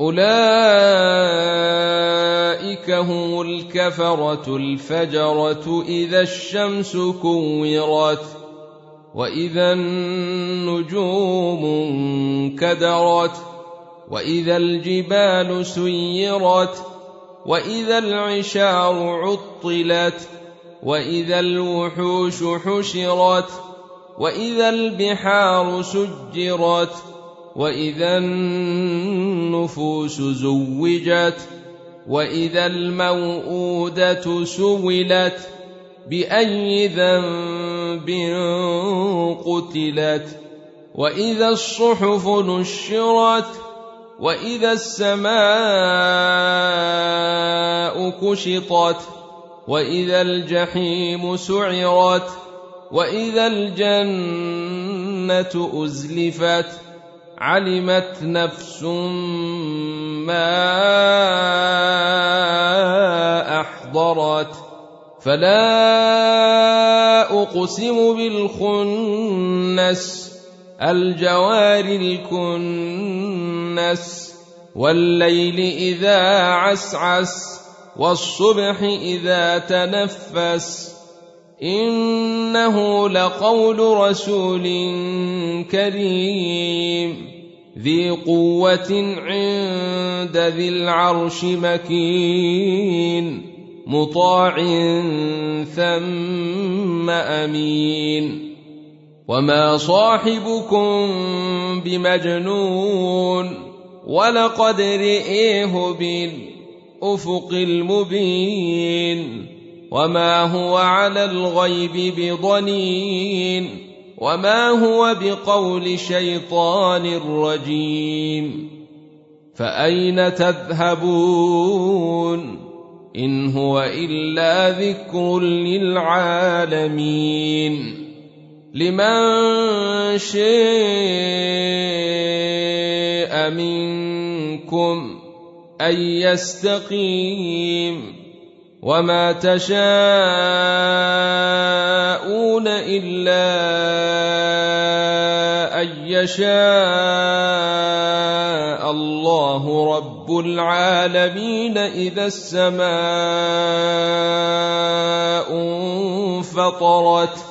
اولئك هم الكفره الفجره اذا الشمس كورت واذا النجوم انكدرت واذا الجبال سيرت واذا العشار عطلت واذا الوحوش حشرت واذا البحار سجرت وإذا النفوس زوجت وإذا الموءودة سولت بأي ذنب قتلت. وإذا الصحف نشرت وإذا السماء كشطت وإذا الجحيم سعرت وإذا الجنة أزلفت. علمت نفس ما احضرت فلا اقسم بالخنس الجوار الكنس والليل اذا عسعس والصبح اذا تنفس انه لقول رسول كريم ذي قوة عند ذي العرش مكين مطاع ثم أمين. وما صاحبكم بمجنون ولقد رئيه بالأفق المبين. وما هو على الغيب بضنين. وما هو بقول شيطان رجيم فاين تذهبون ان هو الا ذكر للعالمين لمن شاء منكم ان يستقيم وما تشاءون الا يشاء الله رب العالمين إذا السماء انفطرت